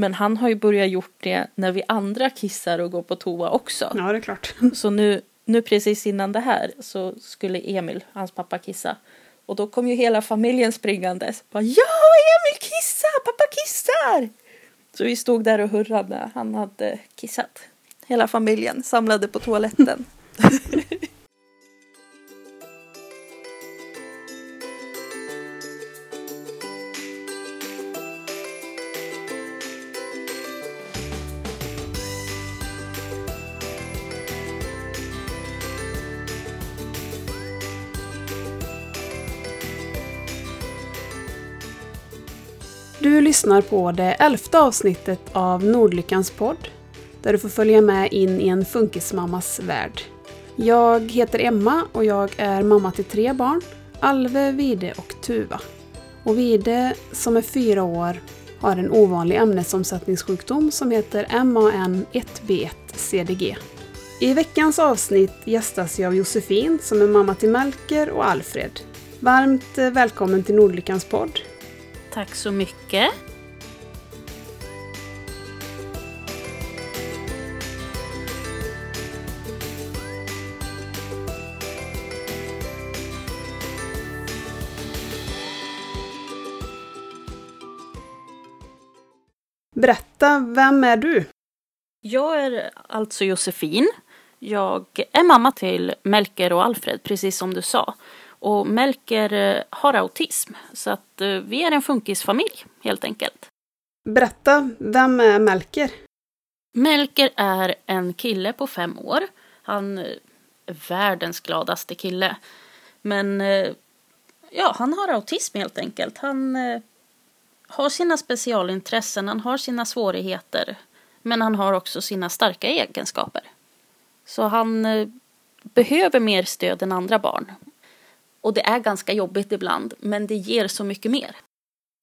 Men han har ju börjat gjort det när vi andra kissar och går på toa också. Ja, det är klart. Så nu, nu precis innan det här så skulle Emil, hans pappa, kissa. Och då kom ju hela familjen springandes. Bara, ja, Emil kissar! Pappa kissar! Så vi stod där och hurrade han hade kissat. Hela familjen samlade på toaletten. Du lyssnar på det elfte avsnittet av Nordlyckans podd, där du får följa med in i en funkismammas värld. Jag heter Emma och jag är mamma till tre barn, Alve, Vide och Tuva. Och Vide, som är fyra år, har en ovanlig ämnesomsättningssjukdom som heter MAN1B1-CDG. I veckans avsnitt gästas jag av Josefin som är mamma till Melker och Alfred. Varmt välkommen till Nordlyckans podd. Tack så mycket. Berätta, vem är du? Jag är alltså Josefin. Jag är mamma till Melker och Alfred, precis som du sa. Och Melker eh, har autism, så att eh, vi är en funkisfamilj helt enkelt. Berätta, vem är Melker? Melker är en kille på fem år. Han är världens gladaste kille. Men eh, ja, han har autism helt enkelt. Han har sina specialintressen, han har sina svårigheter. Men han har också sina starka egenskaper. Så han behöver mer stöd än andra barn. Och det är ganska jobbigt ibland, men det ger så mycket mer.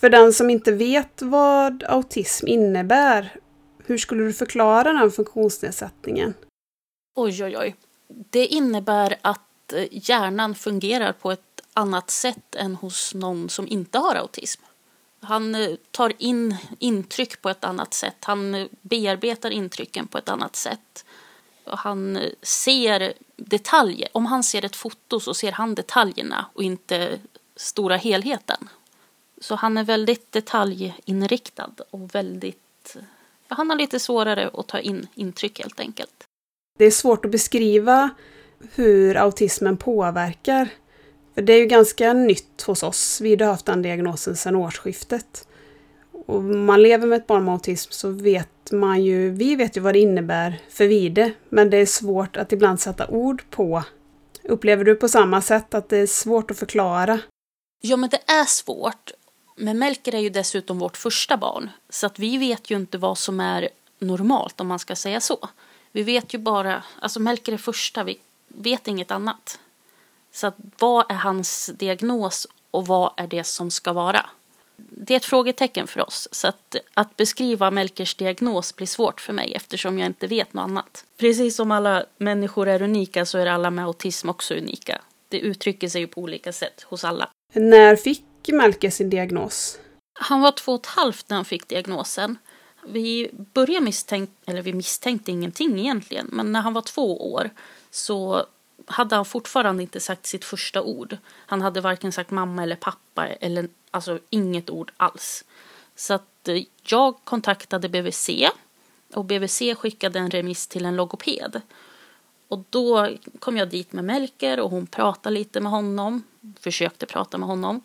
För den som inte vet vad autism innebär, hur skulle du förklara den funktionsnedsättningen? Oj, oj, oj. Det innebär att eh, hjärnan fungerar på ett annat sätt än hos någon som inte har autism. Han eh, tar in intryck på ett annat sätt. Han eh, bearbetar intrycken på ett annat sätt. Han ser detaljer. Om han ser ett foto så ser han detaljerna och inte stora helheten. Så han är väldigt detaljinriktad och väldigt... Han har lite svårare att ta in intryck helt enkelt. Det är svårt att beskriva hur autismen påverkar. För det är ju ganska nytt hos oss. Vi har haft den diagnosen sedan årsskiftet. Och om man lever med ett barn med autism så vet man ju, vi vet ju vad det innebär för Vide, men det är svårt att ibland sätta ord på. Upplever du på samma sätt att det är svårt att förklara? Ja, men det är svårt. Men Melker är ju dessutom vårt första barn, så att vi vet ju inte vad som är normalt om man ska säga så. Vi vet ju bara, alltså Melker är första, vi vet inget annat. Så att vad är hans diagnos och vad är det som ska vara? Det är ett frågetecken för oss. Så att, att beskriva Melkers diagnos blir svårt för mig eftersom jag inte vet något annat. Precis som alla människor är unika så är alla med autism också unika. Det uttrycker sig på olika sätt hos alla. När fick Melker sin diagnos? Han var två och ett halvt när han fick diagnosen. Vi började misstänka, eller vi misstänkte ingenting egentligen, men när han var två år så hade han fortfarande inte sagt sitt första ord. Han hade varken sagt mamma eller pappa eller alltså inget ord alls. Så att eh, jag kontaktade BVC och BVC skickade en remiss till en logoped. Och då kom jag dit med Melker och hon pratade lite med honom, försökte prata med honom.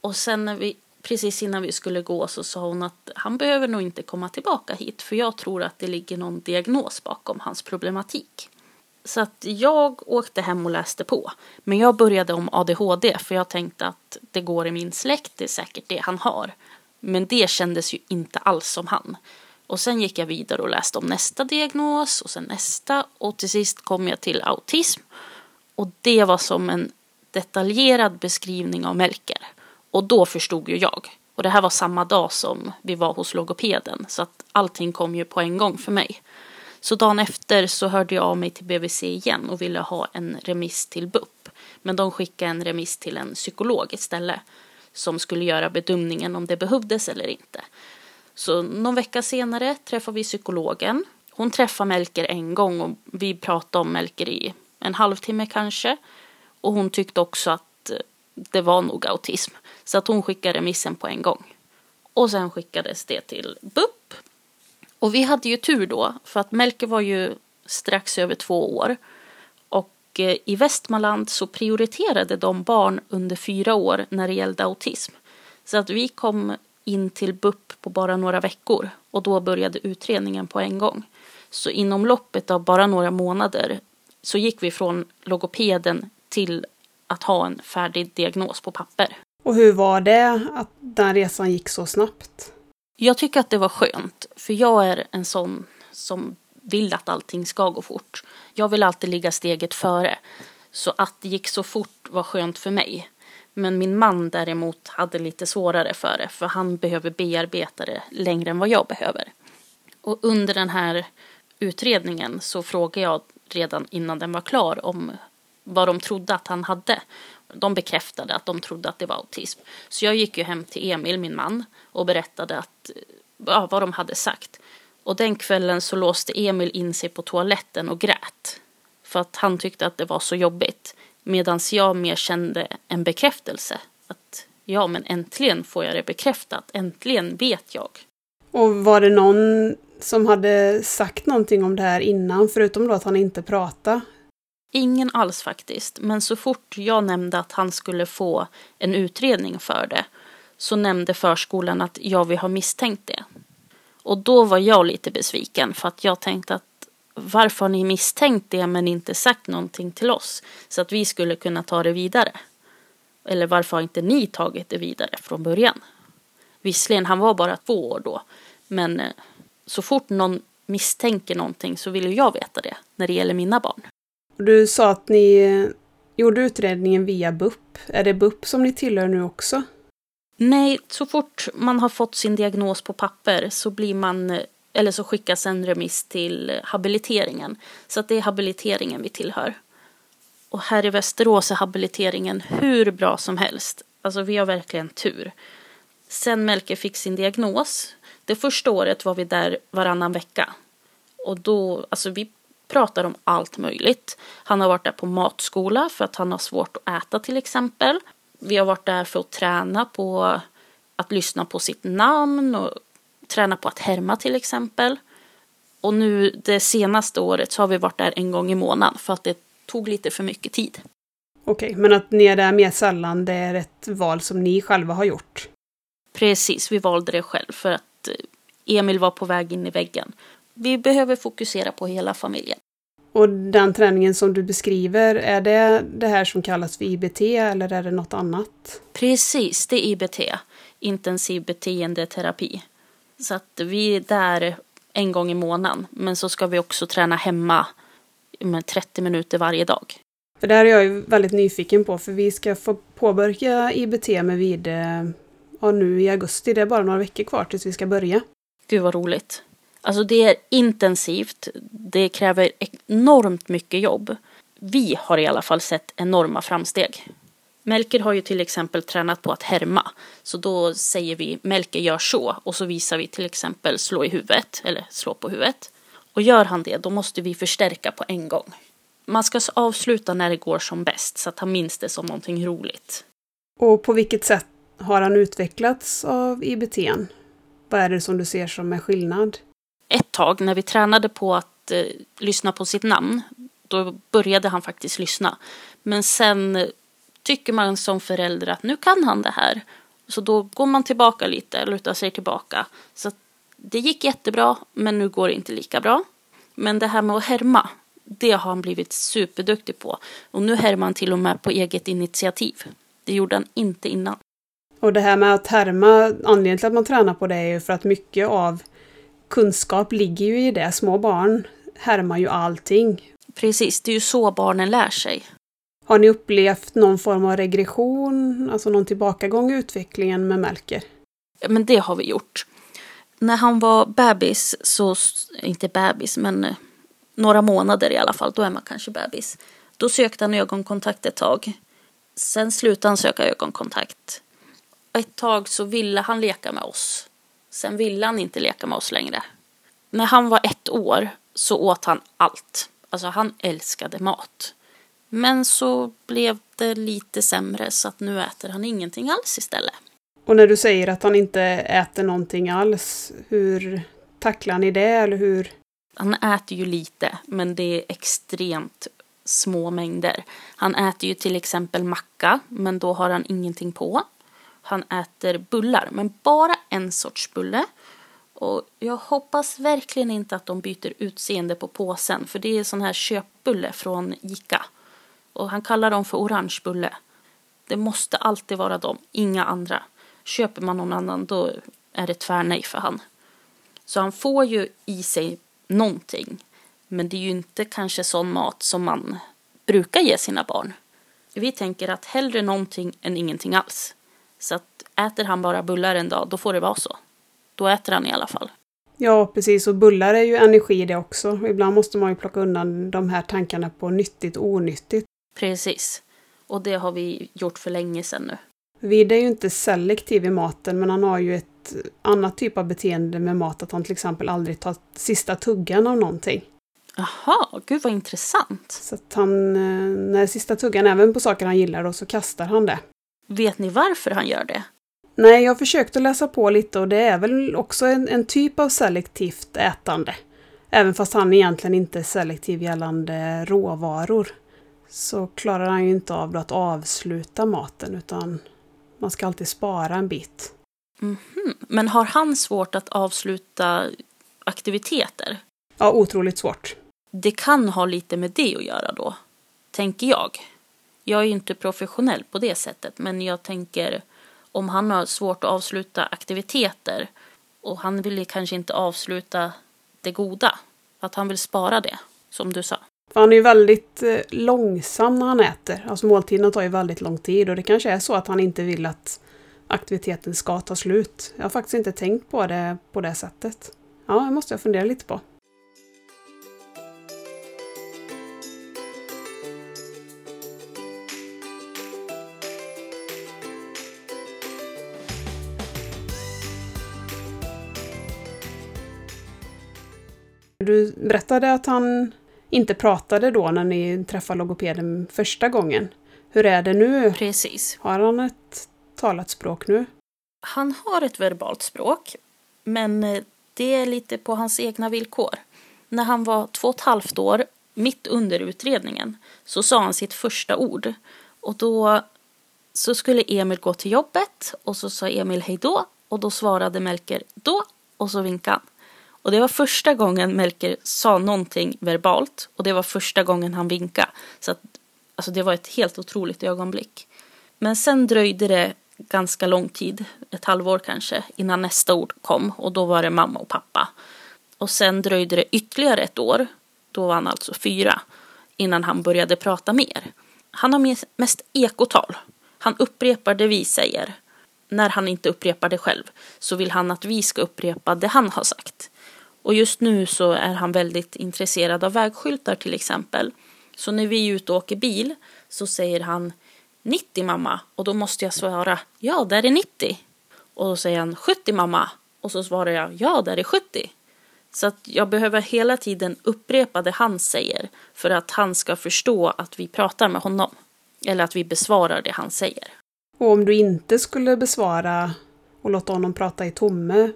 Och sen när vi, precis innan vi skulle gå så sa hon att han behöver nog inte komma tillbaka hit för jag tror att det ligger någon diagnos bakom hans problematik. Så att jag åkte hem och läste på. Men jag började om ADHD för jag tänkte att det går i min släkt, det är säkert det han har. Men det kändes ju inte alls som han. Och sen gick jag vidare och läste om nästa diagnos och sen nästa och till sist kom jag till autism. Och det var som en detaljerad beskrivning av Melker. Och då förstod ju jag. Och det här var samma dag som vi var hos logopeden så att allting kom ju på en gång för mig. Så dagen efter så hörde jag av mig till BVC igen och ville ha en remiss till BUP. Men de skickade en remiss till en psykolog istället som skulle göra bedömningen om det behövdes eller inte. Så någon vecka senare träffade vi psykologen. Hon träffade Melker en gång och vi pratade om Melker i en halvtimme kanske. Och hon tyckte också att eh, det var nog autism. Så att hon skickade remissen på en gång. Och sen skickades det till BUP. Och vi hade ju tur då, för att Melker var ju strax över två år. Och eh, i Västmanland så prioriterade de barn under fyra år när det gällde autism. Så att vi kom in till BUP på bara några veckor och då började utredningen på en gång. Så inom loppet av bara några månader så gick vi från logopeden till att ha en färdig diagnos på papper. Och hur var det att den resan gick så snabbt? Jag tycker att det var skönt, för jag är en sån som vill att allting ska gå fort. Jag vill alltid ligga steget före. Så att det gick så fort var skönt för mig. Men min man däremot hade lite svårare för det, för han behöver bearbeta det längre än vad jag behöver. Och under den här utredningen så frågade jag redan innan den var klar om vad de trodde att han hade. De bekräftade att de trodde att det var autism. Så jag gick ju hem till Emil, min man, och berättade att, ja, vad de hade sagt. Och den kvällen så låste Emil in sig på toaletten och grät. För att han tyckte att det var så jobbigt. Medan jag mer kände en bekräftelse. Att ja, men äntligen får jag det bekräftat. Äntligen vet jag. Och var det någon som hade sagt någonting om det här innan, förutom då att han inte pratade? Ingen alls faktiskt, men så fort jag nämnde att han skulle få en utredning för det så nämnde förskolan att jag vill ha misstänkt det. Och då var jag lite besviken för att jag tänkte att varför har ni misstänkt det men inte sagt någonting till oss så att vi skulle kunna ta det vidare? Eller varför har inte ni tagit det vidare från början? Visserligen, han var bara två år då, men eh, så fort någon misstänker någonting så vill jag veta det när det gäller mina barn. Du sa att ni eh, gjorde utredningen via BUP. Är det BUP som ni tillhör nu också? Nej, så fort man har fått sin diagnos på papper så blir man eh, eller så skickas en remiss till habiliteringen. Så att det är habiliteringen vi tillhör. Och här i Västerås är habiliteringen hur bra som helst. Alltså vi har verkligen tur. Sen Melker fick sin diagnos, det första året var vi där varannan vecka. Och då, alltså vi pratar om allt möjligt. Han har varit där på matskola för att han har svårt att äta till exempel. Vi har varit där för att träna på att lyssna på sitt namn och träna på att härma till exempel. Och nu det senaste året så har vi varit där en gång i månaden för att det tog lite för mycket tid. Okej, men att ni är där mer sällan, det är ett val som ni själva har gjort? Precis, vi valde det själv för att Emil var på väg in i väggen. Vi behöver fokusera på hela familjen. Och den träningen som du beskriver, är det det här som kallas för IBT eller är det något annat? Precis, det är IBT, intensiv beteendeterapi. Så att vi är där en gång i månaden, men så ska vi också träna hemma med 30 minuter varje dag. För det här är jag ju väldigt nyfiken på, för vi ska få påbörja IBT med Vide ja, nu i augusti. Det är bara några veckor kvar tills vi ska börja. Gud vad roligt. Alltså det är intensivt. Det kräver enormt mycket jobb. Vi har i alla fall sett enorma framsteg. Melker har ju till exempel tränat på att härma. Så då säger vi Melker gör så och så visar vi till exempel slå i huvudet eller slå på huvudet. Och gör han det då måste vi förstärka på en gång. Man ska avsluta när det går som bäst så att han minns det som någonting roligt. Och på vilket sätt har han utvecklats av IBT? Vad är det som du ser som en skillnad? Ett tag när vi tränade på att eh, lyssna på sitt namn, då började han faktiskt lyssna. Men sen eh, tycker man som förälder att nu kan han det här. Så då går man tillbaka lite, lutar sig tillbaka. Så det gick jättebra, men nu går det inte lika bra. Men det här med att härma, det har han blivit superduktig på. Och nu härmar han till och med på eget initiativ. Det gjorde han inte innan. Och det här med att härma, anledningen till att man tränar på det är ju för att mycket av kunskap ligger ju i det. Små barn härmar ju allting. Precis, det är ju så barnen lär sig. Har ni upplevt någon form av regression, alltså någon tillbakagång i utvecklingen med Melker? Men det har vi gjort. När han var bebis, så, inte bebis, men eh, några månader i alla fall, då är man kanske bebis. Då sökte han ögonkontakt ett tag. Sen slutade han söka ögonkontakt. Ett tag så ville han leka med oss. Sen ville han inte leka med oss längre. När han var ett år så åt han allt. Alltså han älskade mat. Men så blev det lite sämre så att nu äter han ingenting alls istället. Och när du säger att han inte äter någonting alls, hur tacklar ni det eller hur? Han äter ju lite, men det är extremt små mängder. Han äter ju till exempel macka, men då har han ingenting på. Han äter bullar, men bara en sorts bulle. Och jag hoppas verkligen inte att de byter utseende på påsen, för det är sån här köpbulle från Ica. Och han kallar dem för orange bulle. Det måste alltid vara dem, inga andra. Köper man någon annan då är det tvärnej för han. Så han får ju i sig någonting. Men det är ju inte kanske sån mat som man brukar ge sina barn. Vi tänker att hellre någonting än ingenting alls. Så att äter han bara bullar en dag, då får det vara så. Då äter han i alla fall. Ja, precis. Och bullar är ju energi det också. Ibland måste man ju plocka undan de här tankarna på nyttigt och onyttigt. Precis. Och det har vi gjort för länge sedan nu. Vid är ju inte selektiv i maten, men han har ju ett annat typ av beteende med mat, att han till exempel aldrig tar sista tuggan av någonting. Jaha, gud vad intressant. Så att han, eh, när sista tuggan, även på saker han gillar, då, så kastar han det. Vet ni varför han gör det? Nej, jag har försökt att läsa på lite och det är väl också en, en typ av selektivt ätande. Även fast han egentligen inte är selektiv gällande råvaror. Så klarar han ju inte av att avsluta maten utan man ska alltid spara en bit. Mm -hmm. Men har han svårt att avsluta aktiviteter? Ja, otroligt svårt. Det kan ha lite med det att göra då, tänker jag. Jag är ju inte professionell på det sättet, men jag tänker om han har svårt att avsluta aktiviteter och han vill kanske inte avsluta det goda, att han vill spara det, som du sa. För han är ju väldigt eh, långsam när han äter. Alltså måltiderna tar ju väldigt lång tid och det kanske är så att han inte vill att aktiviteten ska ta slut. Jag har faktiskt inte tänkt på det på det sättet. Ja, det måste jag fundera lite på. Du berättade att han inte pratade då när ni träffade logopeden första gången. Hur är det nu? Precis. Har han ett talat språk nu? Han har ett verbalt språk, men eh, det är lite på hans egna villkor. När han var två och ett halvt år, mitt under utredningen, så sa han sitt första ord. Och då så skulle Emil gå till jobbet och så sa Emil hej då och då svarade Melker då och så vinkade han. Och det var första gången Melker sa någonting verbalt och det var första gången han vinkade. Så att, alltså det var ett helt otroligt ögonblick. Men sen dröjde det ganska lång tid, ett halvår kanske, innan nästa ord kom och då var det mamma och pappa. Och sen dröjde det ytterligare ett år, då var han alltså fyra, innan han började prata mer. Han har mest ekotal. Han upprepar det vi säger. När han inte upprepar det själv så vill han att vi ska upprepa det han har sagt. Och just nu så är han väldigt intresserad av vägskyltar till exempel. Så när vi är ute och åker bil så säger han 90 mamma och då måste jag svara ja, där är 90. Och då säger han 70 mamma och så svarar jag ja, där är 70. Så att jag behöver hela tiden upprepa det han säger för att han ska förstå att vi pratar med honom. Eller att vi besvarar det han säger. Och om du inte skulle besvara och låta honom prata i tomme,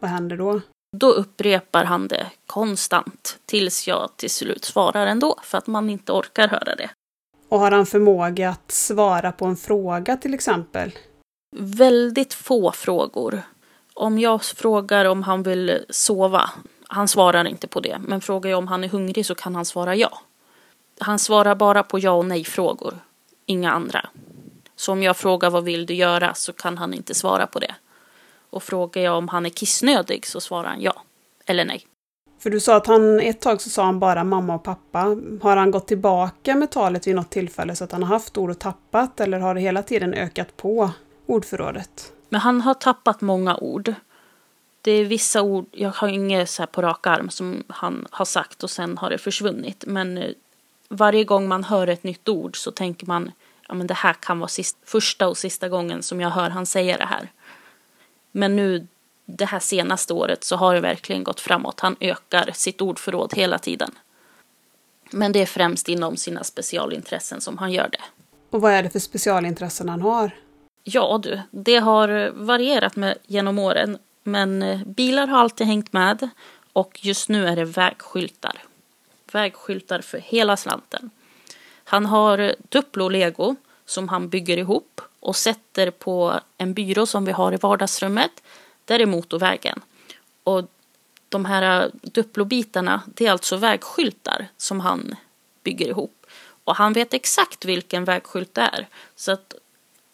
vad händer då? Då upprepar han det konstant tills jag till slut svarar ändå för att man inte orkar höra det. Och har han förmåga att svara på en fråga till exempel? Väldigt få frågor. Om jag frågar om han vill sova, han svarar inte på det, men frågar jag om han är hungrig så kan han svara ja. Han svarar bara på ja och nej frågor, inga andra. Så om jag frågar vad vill du göra så kan han inte svara på det. Och frågar jag om han är kissnödig så svarar han ja. Eller nej. För du sa att han ett tag så sa han bara mamma och pappa. Har han gått tillbaka med talet vid något tillfälle så att han har haft ord och tappat eller har det hela tiden ökat på ordförrådet? Men han har tappat många ord. Det är vissa ord, jag har inget så här på rak arm som han har sagt och sen har det försvunnit. Men eh, varje gång man hör ett nytt ord så tänker man ja men det här kan vara sist, första och sista gången som jag hör han säga det här. Men nu det här senaste året så har det verkligen gått framåt. Han ökar sitt ordförråd hela tiden. Men det är främst inom sina specialintressen som han gör det. Och vad är det för specialintressen han har? Ja du, det har varierat med genom åren. Men eh, bilar har alltid hängt med och just nu är det vägskyltar. Vägskyltar för hela slanten. Han har Duplo Lego som han bygger ihop och sätter på en byrå som vi har i vardagsrummet. Där är motorvägen. Och de här Duplobitarna, det är alltså vägskyltar som han bygger ihop. Och han vet exakt vilken vägskylt det är. Så att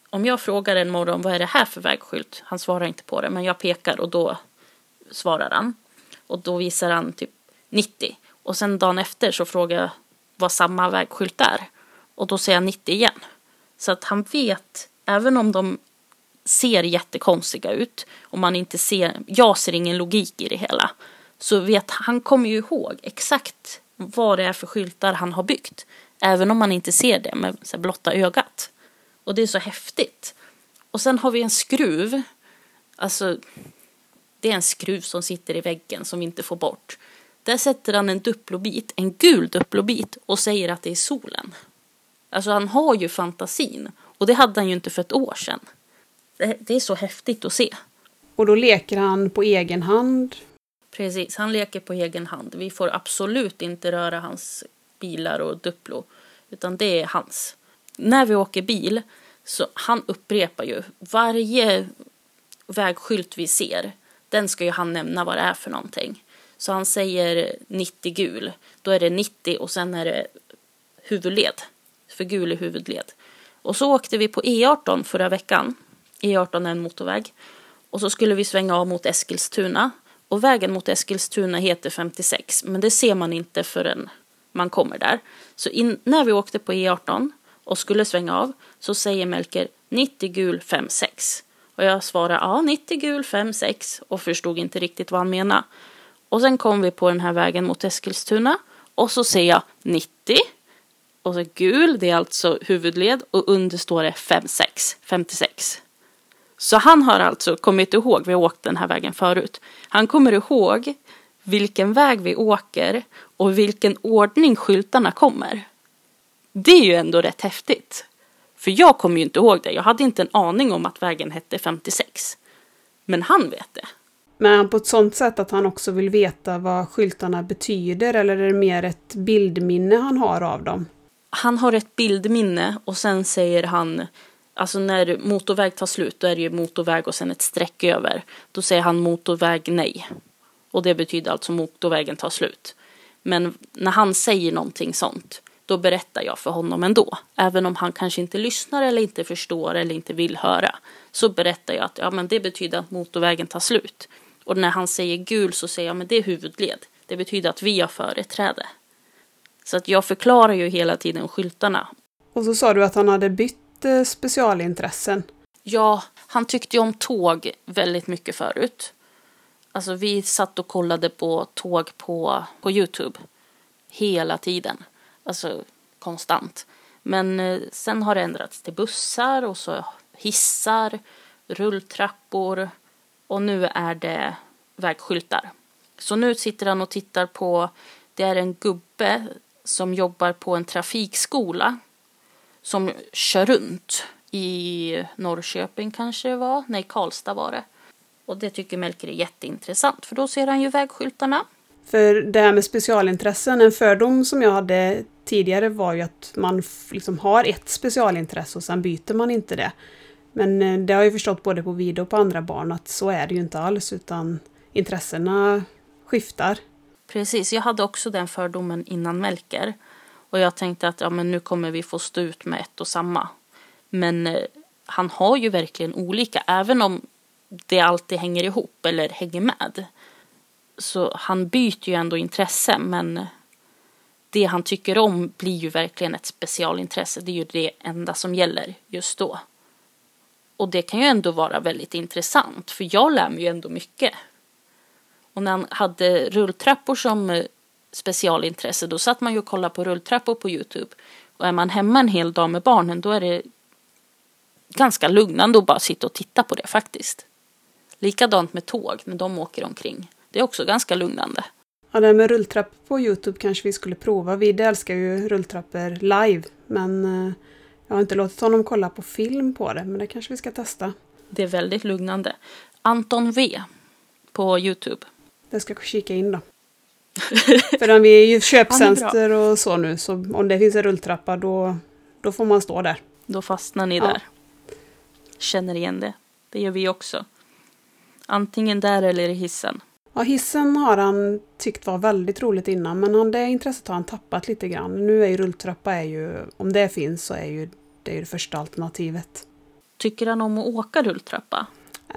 om jag frågar en morgon vad är det här för vägskylt? Han svarar inte på det, men jag pekar och då svarar han. Och då visar han typ 90. Och sen dagen efter så frågar jag vad samma vägskylt är. Och då säger jag 90 igen. Så att han vet, även om de ser jättekonstiga ut och man inte ser, jag ser ingen logik i det hela. Så vet han kommer ju ihåg exakt vad det är för skyltar han har byggt. Även om man inte ser det med så blotta ögat. Och det är så häftigt. Och sen har vi en skruv. Alltså, det är en skruv som sitter i väggen som vi inte får bort. Där sätter han en duplobit, en gul duplobit och säger att det är solen. Alltså han har ju fantasin. Och det hade han ju inte för ett år sedan. Det, det är så häftigt att se. Och då leker han på egen hand? Precis, han leker på egen hand. Vi får absolut inte röra hans bilar och Duplo. Utan det är hans. När vi åker bil så han upprepar ju varje vägskylt vi ser. Den ska ju han nämna vad det är för någonting. Så han säger 90 gul. Då är det 90 och sen är det huvudled. För gul är huvudled. Och så åkte vi på E18 förra veckan. E18 är en motorväg. Och så skulle vi svänga av mot Eskilstuna. Och vägen mot Eskilstuna heter 56. Men det ser man inte förrän man kommer där. Så in, när vi åkte på E18 och skulle svänga av så säger Melker 90 gul 56. Och jag svarar ja 90 gul 56 och förstod inte riktigt vad han menade. Och sen kom vi på den här vägen mot Eskilstuna och så säger jag 90 och så gul, det är alltså huvudled och under står det 56, 56. Så han har alltså kommit ihåg, vi har åkt den här vägen förut. Han kommer ihåg vilken väg vi åker och vilken ordning skyltarna kommer. Det är ju ändå rätt häftigt. För jag kommer ju inte ihåg det. Jag hade inte en aning om att vägen hette 56. Men han vet det. Men på ett sånt sätt att han också vill veta vad skyltarna betyder eller är det mer ett bildminne han har av dem? Han har ett bildminne och sen säger han Alltså när motorväg tar slut då är det ju motorväg och sen ett streck över. Då säger han motorväg nej. Och det betyder alltså motorvägen tar slut. Men när han säger någonting sånt då berättar jag för honom ändå. Även om han kanske inte lyssnar eller inte förstår eller inte vill höra. Så berättar jag att ja, men det betyder att motorvägen tar slut. Och när han säger gul så säger jag men det är huvudled. Det betyder att vi har företräde. Så att jag förklarar ju hela tiden skyltarna. Och så sa du att han hade bytt eh, specialintressen. Ja, han tyckte ju om tåg väldigt mycket förut. Alltså vi satt och kollade på tåg på, på Youtube. Hela tiden. Alltså konstant. Men eh, sen har det ändrats till bussar och så hissar, rulltrappor och nu är det vägskyltar. Så nu sitter han och tittar på, det är en gubbe som jobbar på en trafikskola som kör runt i Norrköping kanske det var, nej Karlstad var det. Och det tycker Melker är jätteintressant för då ser han ju vägskyltarna. För det här med specialintressen, en fördom som jag hade tidigare var ju att man liksom har ett specialintresse och sen byter man inte det. Men eh, det har jag förstått både på video och på andra barn att så är det ju inte alls utan intressena skiftar. Precis, jag hade också den fördomen innan Melker. Och jag tänkte att ja, men nu kommer vi få stå ut med ett och samma. Men eh, han har ju verkligen olika, även om det alltid hänger ihop eller hänger med. Så han byter ju ändå intresse, men eh, det han tycker om blir ju verkligen ett specialintresse. Det är ju det enda som gäller just då. Och det kan ju ändå vara väldigt intressant, för jag lär mig ju ändå mycket. Och när han hade rulltrappor som eh, specialintresse, då satt man ju och kollade på rulltrappor på Youtube. Och är man hemma en hel dag med barnen, då är det ganska lugnande att bara sitta och titta på det faktiskt. Likadant med tåg när de åker omkring. Det är också ganska lugnande. Ja, det här med rulltrappor på Youtube kanske vi skulle prova. Vi älskar ju rulltrappor live, men eh, jag har inte låtit honom kolla på film på det, men det kanske vi ska testa. Det är väldigt lugnande. Anton V på Youtube. Det ska jag kika in då. För vi är ju köptjänster och så nu, så om det finns en rulltrappa då, då får man stå där. Då fastnar ni ja. där. Känner igen det. Det gör vi också. Antingen där eller i hissen. Ja, hissen har han tyckt var väldigt roligt innan, men det intresset har han tappat lite grann. Nu är ju rulltrappa, är ju, om det finns, så är ju det, är det första alternativet. Tycker han om att åka rulltrappa?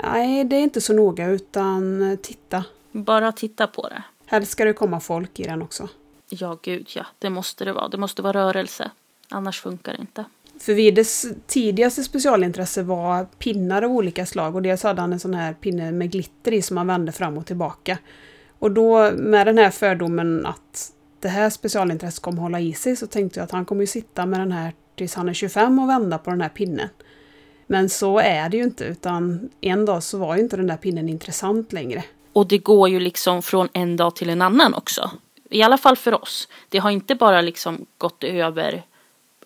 Nej, det är inte så noga, utan titta. Bara titta på det? Helst ska det komma folk i den också. Ja, gud ja. Det måste det vara. Det måste vara rörelse. Annars funkar det inte. För Vides tidigaste specialintresse var pinnar av olika slag och dels hade han en sån här pinne med glitter i som man vände fram och tillbaka. Och då med den här fördomen att det här specialintresset kommer hålla i sig så tänkte jag att han kommer ju sitta med den här tills han är 25 och vända på den här pinnen. Men så är det ju inte utan en dag så var ju inte den där pinnen intressant längre. Och det går ju liksom från en dag till en annan också. I alla fall för oss. Det har inte bara liksom gått över,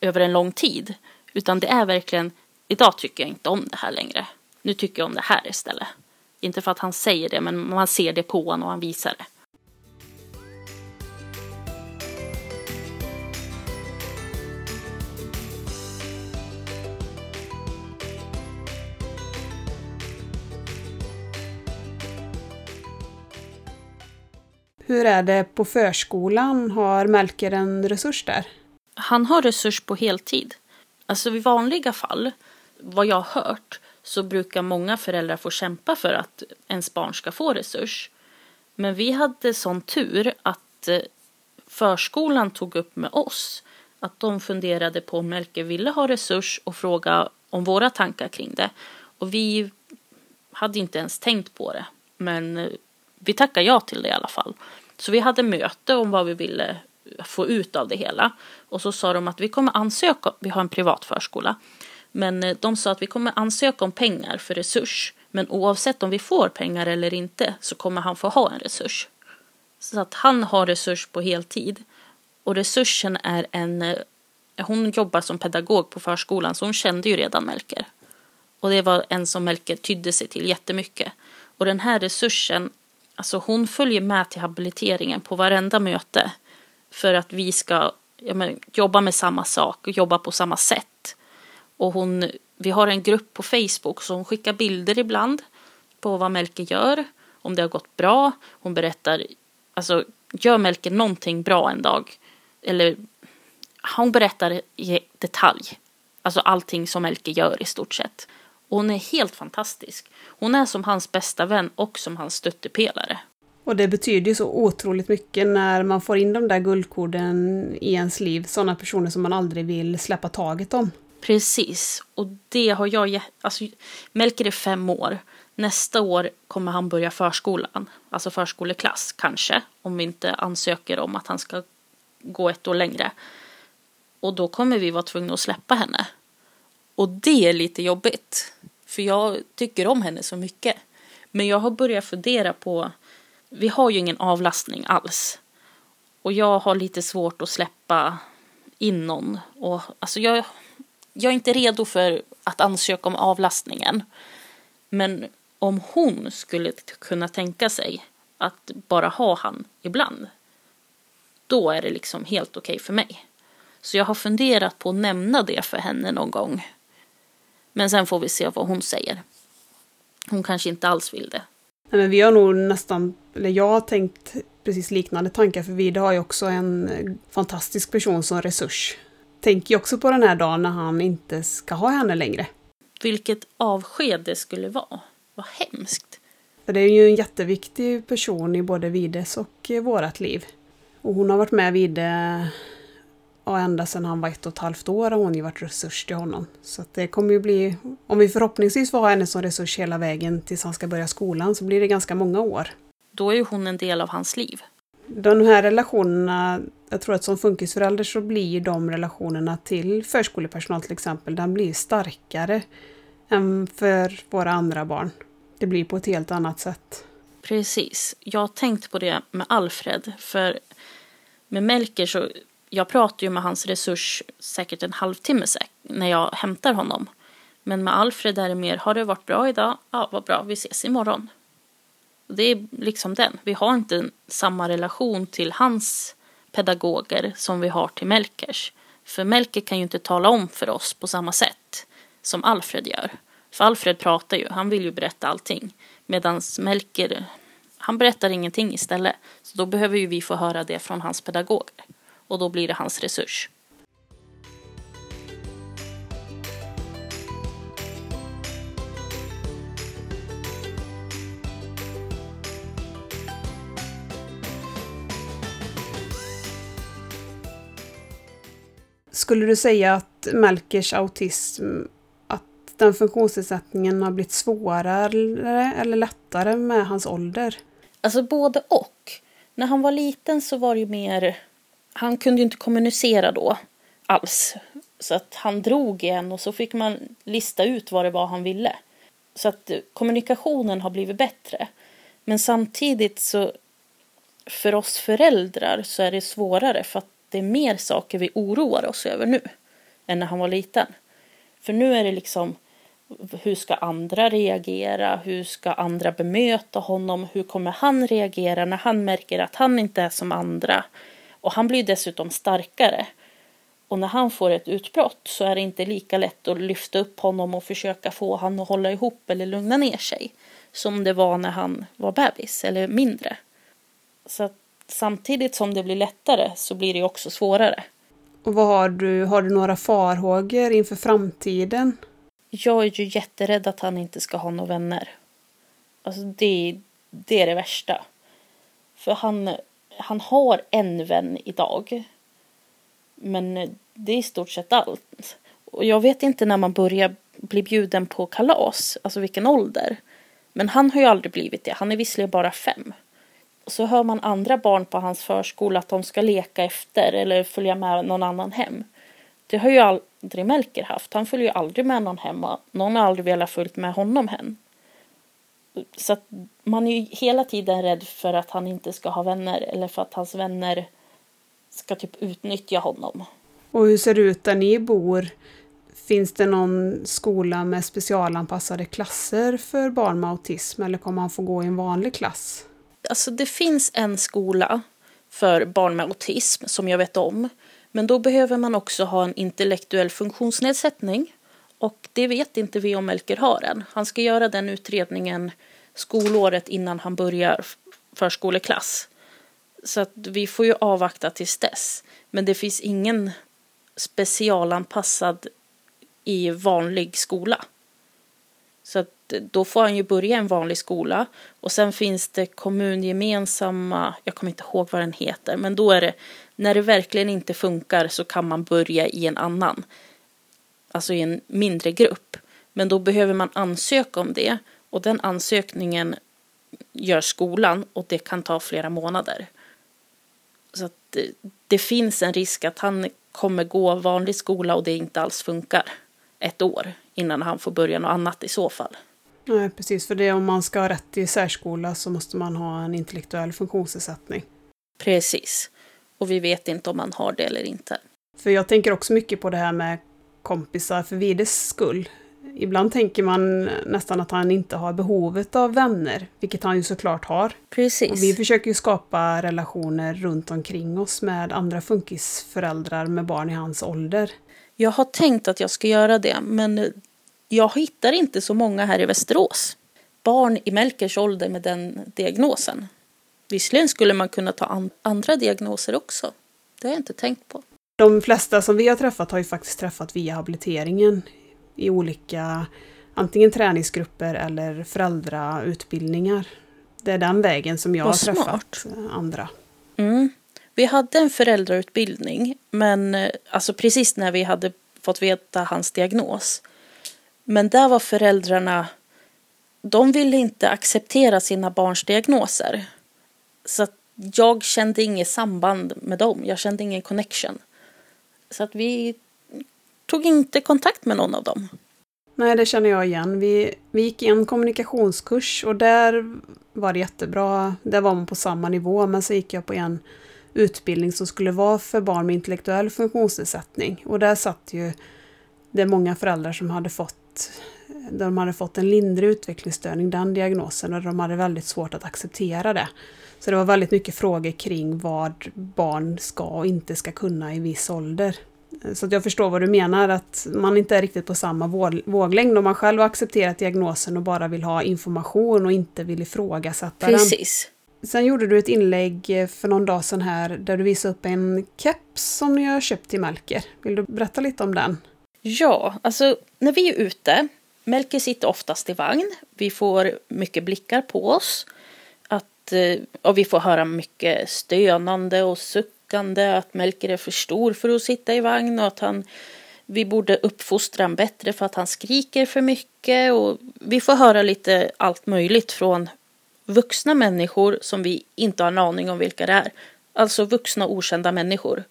över en lång tid. Utan det är verkligen, idag tycker jag inte om det här längre. Nu tycker jag om det här istället. Inte för att han säger det, men man ser det på honom och han visar det. Hur är det på förskolan? Har Melker en resurs där? Han har resurs på heltid. Alltså i vanliga fall, vad jag har hört, så brukar många föräldrar få kämpa för att ens barn ska få resurs. Men vi hade sån tur att eh, förskolan tog upp med oss att de funderade på om Melker ville ha resurs och fråga om våra tankar kring det. Och vi hade inte ens tänkt på det. Men eh, vi tackade ja till det i alla fall. Så vi hade möte om vad vi ville få ut av det hela. Och så sa de att vi kommer ansöka, vi har en privat förskola, men eh, de sa att vi kommer ansöka om pengar för resurs. Men oavsett om vi får pengar eller inte så kommer han få ha en resurs. Så att han har resurs på heltid. Och resursen är en, eh, hon jobbar som pedagog på förskolan så hon kände ju redan Melker. Och det var en som Melker tydde sig till jättemycket. Och den här resursen, alltså hon följer med till habiliteringen på varenda möte. För att vi ska ja, men, jobba med samma sak och jobba på samma sätt. Och hon, vi har en grupp på Facebook så hon skickar bilder ibland på vad Melke gör, om det har gått bra. Hon berättar, alltså gör Melke någonting bra en dag, eller hon berättar i detalj, alltså allting som Melke gör i stort sett. Och hon är helt fantastisk. Hon är som hans bästa vän och som hans stöttepelare. Och det betyder ju så otroligt mycket när man får in de där guldkorden i ens liv. Sådana personer som man aldrig vill släppa taget om. Precis. Och det har jag... Alltså, Melker är fem år. Nästa år kommer han börja förskolan. Alltså förskoleklass kanske. Om vi inte ansöker om att han ska gå ett år längre. Och då kommer vi vara tvungna att släppa henne. Och det är lite jobbigt. För jag tycker om henne så mycket. Men jag har börjat fundera på vi har ju ingen avlastning alls. Och jag har lite svårt att släppa in någon. Och, alltså jag, jag är inte redo för att ansöka om avlastningen. Men om hon skulle kunna tänka sig att bara ha han ibland. Då är det liksom helt okej okay för mig. Så jag har funderat på att nämna det för henne någon gång. Men sen får vi se vad hon säger. Hon kanske inte alls vill det. Nej, men vi har nog nästan, eller jag har tänkt precis liknande tankar för vi har ju också en fantastisk person som resurs. Tänker ju också på den här dagen när han inte ska ha henne längre. Vilket avsked det skulle vara. Vad hemskt. För det är ju en jätteviktig person i både Vides och vårat liv. Och hon har varit med Vide och ända sedan han var ett och ett halvt år har hon ju varit resurs till honom. Så det kommer ju bli, om vi förhoppningsvis får ha henne som resurs hela vägen tills han ska börja skolan så blir det ganska många år. Då är ju hon en del av hans liv. De här relationerna, jag tror att som funkisförälder så blir de relationerna till förskolepersonal till exempel, den blir starkare än för våra andra barn. det blir på ett helt annat sätt. Precis. Jag har tänkt på det med Alfred. För med Melker så, jag pratar ju med hans resurs säkert en halvtimme när jag hämtar honom. Men med Alfred är det mer, har det varit bra idag? Ja, vad bra, vi ses imorgon. Det är liksom den. Vi har inte samma relation till hans pedagoger som vi har till Melkers. För Melker kan ju inte tala om för oss på samma sätt som Alfred gör. För Alfred pratar ju, han vill ju berätta allting. Medan Melker, han berättar ingenting istället. Så då behöver ju vi få höra det från hans pedagoger. Och då blir det hans resurs. Skulle du säga att Melkers autism, att den funktionsnedsättningen har blivit svårare eller lättare med hans ålder? Alltså både och. När han var liten så var det ju mer, han kunde ju inte kommunicera då alls. Så att han drog igen och så fick man lista ut vad det var han ville. Så att kommunikationen har blivit bättre. Men samtidigt så för oss föräldrar så är det svårare för att det är mer saker vi oroar oss över nu än när han var liten. För nu är det liksom hur ska andra reagera? Hur ska andra bemöta honom? Hur kommer han reagera när han märker att han inte är som andra? Och han blir dessutom starkare. Och när han får ett utbrott så är det inte lika lätt att lyfta upp honom och försöka få honom att hålla ihop eller lugna ner sig. Som det var när han var bebis eller mindre. Så samtidigt som det blir lättare så blir det också svårare. Och vad har du, har du några farhågor inför framtiden? Jag är ju jätterädd att han inte ska ha några vänner. Alltså det, det är det värsta. För han, han har en vän idag. Men det är i stort sett allt. Och jag vet inte när man börjar bli bjuden på kalas, alltså vilken ålder. Men han har ju aldrig blivit det. Han är visserligen bara fem så hör man andra barn på hans förskola att de ska leka efter eller följa med någon annan hem. Det har ju aldrig Melker haft. Han följer ju aldrig med någon hem någon har aldrig velat följa med honom hem. Så att man är ju hela tiden rädd för att han inte ska ha vänner eller för att hans vänner ska typ utnyttja honom. Och hur ser det ut där ni bor? Finns det någon skola med specialanpassade klasser för barn med autism eller kommer han få gå i en vanlig klass? alltså det finns en skola för barn med autism som jag vet om. Men då behöver man också ha en intellektuell funktionsnedsättning. Och det vet inte vi om Melker har än. Han ska göra den utredningen skolåret innan han börjar förskoleklass. Så att vi får ju avvakta tills dess. Men det finns ingen specialanpassad i vanlig skola. Så att då får han ju börja en vanlig skola och sen finns det kommungemensamma, jag kommer inte ihåg vad den heter, men då är det när det verkligen inte funkar så kan man börja i en annan, alltså i en mindre grupp. Men då behöver man ansöka om det och den ansökningen gör skolan och det kan ta flera månader. Så att det, det finns en risk att han kommer gå vanlig skola och det inte alls funkar ett år innan han får börja något annat i så fall. Nej, precis. För det om man ska ha rätt till särskola så måste man ha en intellektuell funktionsnedsättning. Precis. Och vi vet inte om man har det eller inte. För jag tänker också mycket på det här med kompisar för Vides skull. Ibland tänker man nästan att han inte har behovet av vänner, vilket han ju såklart har. Precis. Och vi försöker ju skapa relationer runt omkring oss med andra funkisföräldrar med barn i hans ålder. Jag har tänkt att jag ska göra det, men jag hittar inte så många här i Västerås. Barn i Melkers ålder med den diagnosen. Visserligen skulle man kunna ta an andra diagnoser också. Det har jag inte tänkt på. De flesta som vi har träffat har ju faktiskt träffat via habiliteringen i olika antingen träningsgrupper eller föräldrautbildningar. Det är den vägen som jag Vad har träffat smart. andra. Mm. Vi hade en föräldrautbildning, men eh, alltså precis när vi hade fått veta hans diagnos men där var föräldrarna, de ville inte acceptera sina barns diagnoser. Så jag kände inget samband med dem, jag kände ingen connection. Så att vi tog inte kontakt med någon av dem. Nej, det känner jag igen. Vi, vi gick en kommunikationskurs och där var det jättebra. Där var man på samma nivå, men så gick jag på en utbildning som skulle vara för barn med intellektuell funktionsnedsättning. Och där satt ju det många föräldrar som hade fått de hade fått en lindrig utvecklingsstörning, den diagnosen, och de hade väldigt svårt att acceptera det. Så det var väldigt mycket frågor kring vad barn ska och inte ska kunna i viss ålder. Så jag förstår vad du menar, att man inte är riktigt på samma våglängd om man själv har accepterat diagnosen och bara vill ha information och inte vill ifrågasätta Precis. den. Sen gjorde du ett inlägg för någon dag sedan här där du visade upp en keps som ni har köpt till Melker. Vill du berätta lite om den? Ja, alltså när vi är ute, Melker sitter oftast i vagn, vi får mycket blickar på oss. Att, eh, och vi får höra mycket stönande och suckande, att Melker är för stor för att sitta i vagn och att han, vi borde uppfostra honom bättre för att han skriker för mycket. Och vi får höra lite allt möjligt från vuxna människor som vi inte har en aning om vilka det är. Alltså vuxna okända människor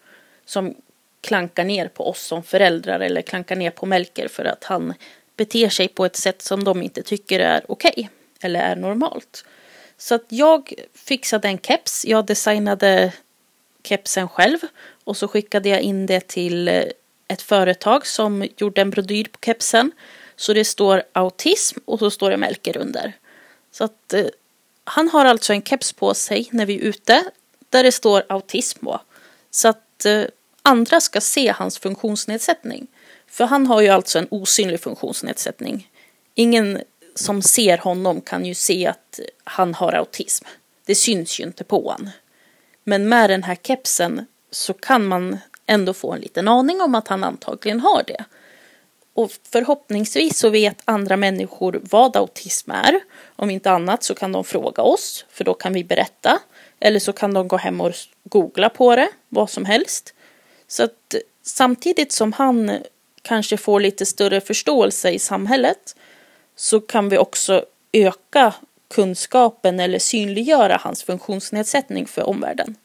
som klankar ner på oss som föräldrar eller klankar ner på Melker för att han beter sig på ett sätt som de inte tycker är okej okay, eller är normalt. Så att jag fixade en keps. Jag designade kepsen själv och så skickade jag in det till eh, ett företag som gjorde en brodyr på kepsen. Så det står autism och så står det Melker under. Så att eh, han har alltså en keps på sig när vi är ute där det står autism på. Så att eh, andra ska se hans funktionsnedsättning. För han har ju alltså en osynlig funktionsnedsättning. Ingen som ser honom kan ju se att han har autism. Det syns ju inte på honom. Men med den här kepsen så kan man ändå få en liten aning om att han antagligen har det. Och förhoppningsvis så vet andra människor vad autism är. Om inte annat så kan de fråga oss, för då kan vi berätta. Eller så kan de gå hem och googla på det, vad som helst. Så att samtidigt som han kanske får lite större förståelse i samhället så kan vi också öka kunskapen eller synliggöra hans funktionsnedsättning för omvärlden.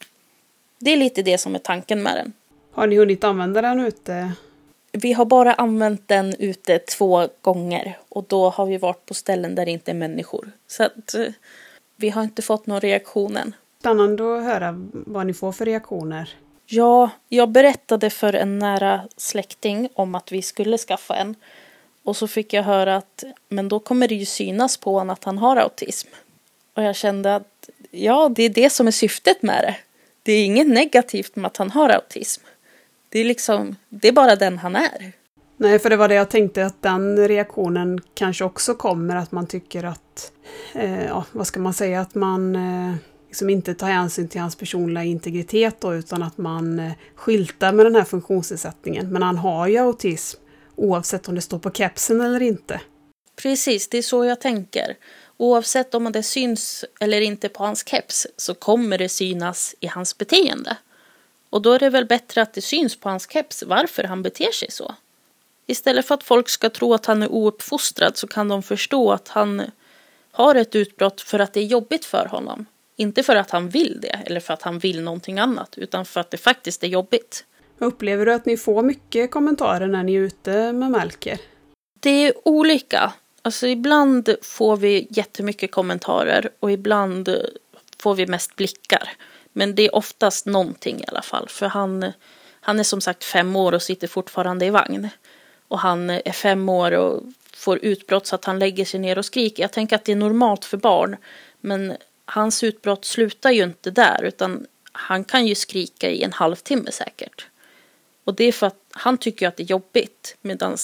Det är lite det som är tanken med den. Har ni hunnit använda den ute? Vi har bara använt den ute två gånger och då har vi varit på ställen där det inte är människor. Så att eh, vi har inte fått någon reaktion än. Spännande att höra vad ni får för reaktioner. Ja, jag berättade för en nära släkting om att vi skulle skaffa en. Och så fick jag höra att men då kommer det ju synas på honom att han har autism. Och jag kände att ja, det är det som är syftet med det. Det är inget negativt med att han har autism. Det är liksom, det är bara den han är. Nej, för det var det jag tänkte att den reaktionen kanske också kommer att man tycker att, eh, ja, vad ska man säga, att man eh, liksom inte tar hänsyn till hans personliga integritet då, utan att man eh, skyltar med den här funktionsnedsättningen. Men han har ju autism oavsett om det står på kepsen eller inte. Precis, det är så jag tänker. Oavsett om det syns eller inte på hans keps så kommer det synas i hans beteende. Och då är det väl bättre att det syns på hans keps varför han beter sig så. Istället för att folk ska tro att han är ouppfostrad så kan de förstå att han har ett utbrott för att det är jobbigt för honom. Inte för att han vill det eller för att han vill någonting annat utan för att det faktiskt är jobbigt. Upplever du att ni får mycket kommentarer när ni är ute med Melker? Det är olika. Alltså ibland får vi jättemycket kommentarer och ibland får vi mest blickar. Men det är oftast någonting i alla fall. För han, han är som sagt fem år och sitter fortfarande i vagn. Och han är fem år och får utbrott så att han lägger sig ner och skriker. Jag tänker att det är normalt för barn. Men hans utbrott slutar ju inte där utan han kan ju skrika i en halvtimme säkert. Och det är för att han tycker att det är jobbigt medan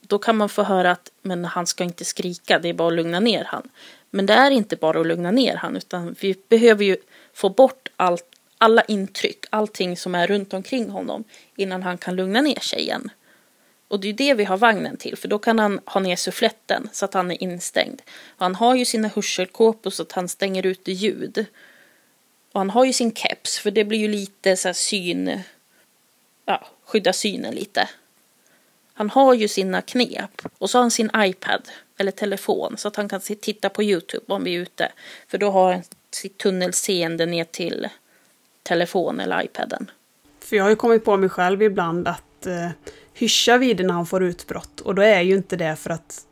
då kan man få höra att men han ska inte skrika, det är bara att lugna ner han. Men det är inte bara att lugna ner han utan vi behöver ju få bort allt, alla intryck, allting som är runt omkring honom innan han kan lugna ner sig igen. Och det är det vi har vagnen till, för då kan han ha ner suffletten så att han är instängd. Och han har ju sina hörselkåpor så att han stänger ute ljud. Och han har ju sin keps, för det blir ju lite så här syn... Ja, skydda synen lite. Han har ju sina knep. Och så har han sin iPad, eller telefon, så att han kan titta på YouTube om vi är ute. För då har han sitt tunnelseende ner till telefon eller iPaden. För jag har ju kommit på mig själv ibland att eh hyscha vid när han får utbrott. Och då är ju inte det för att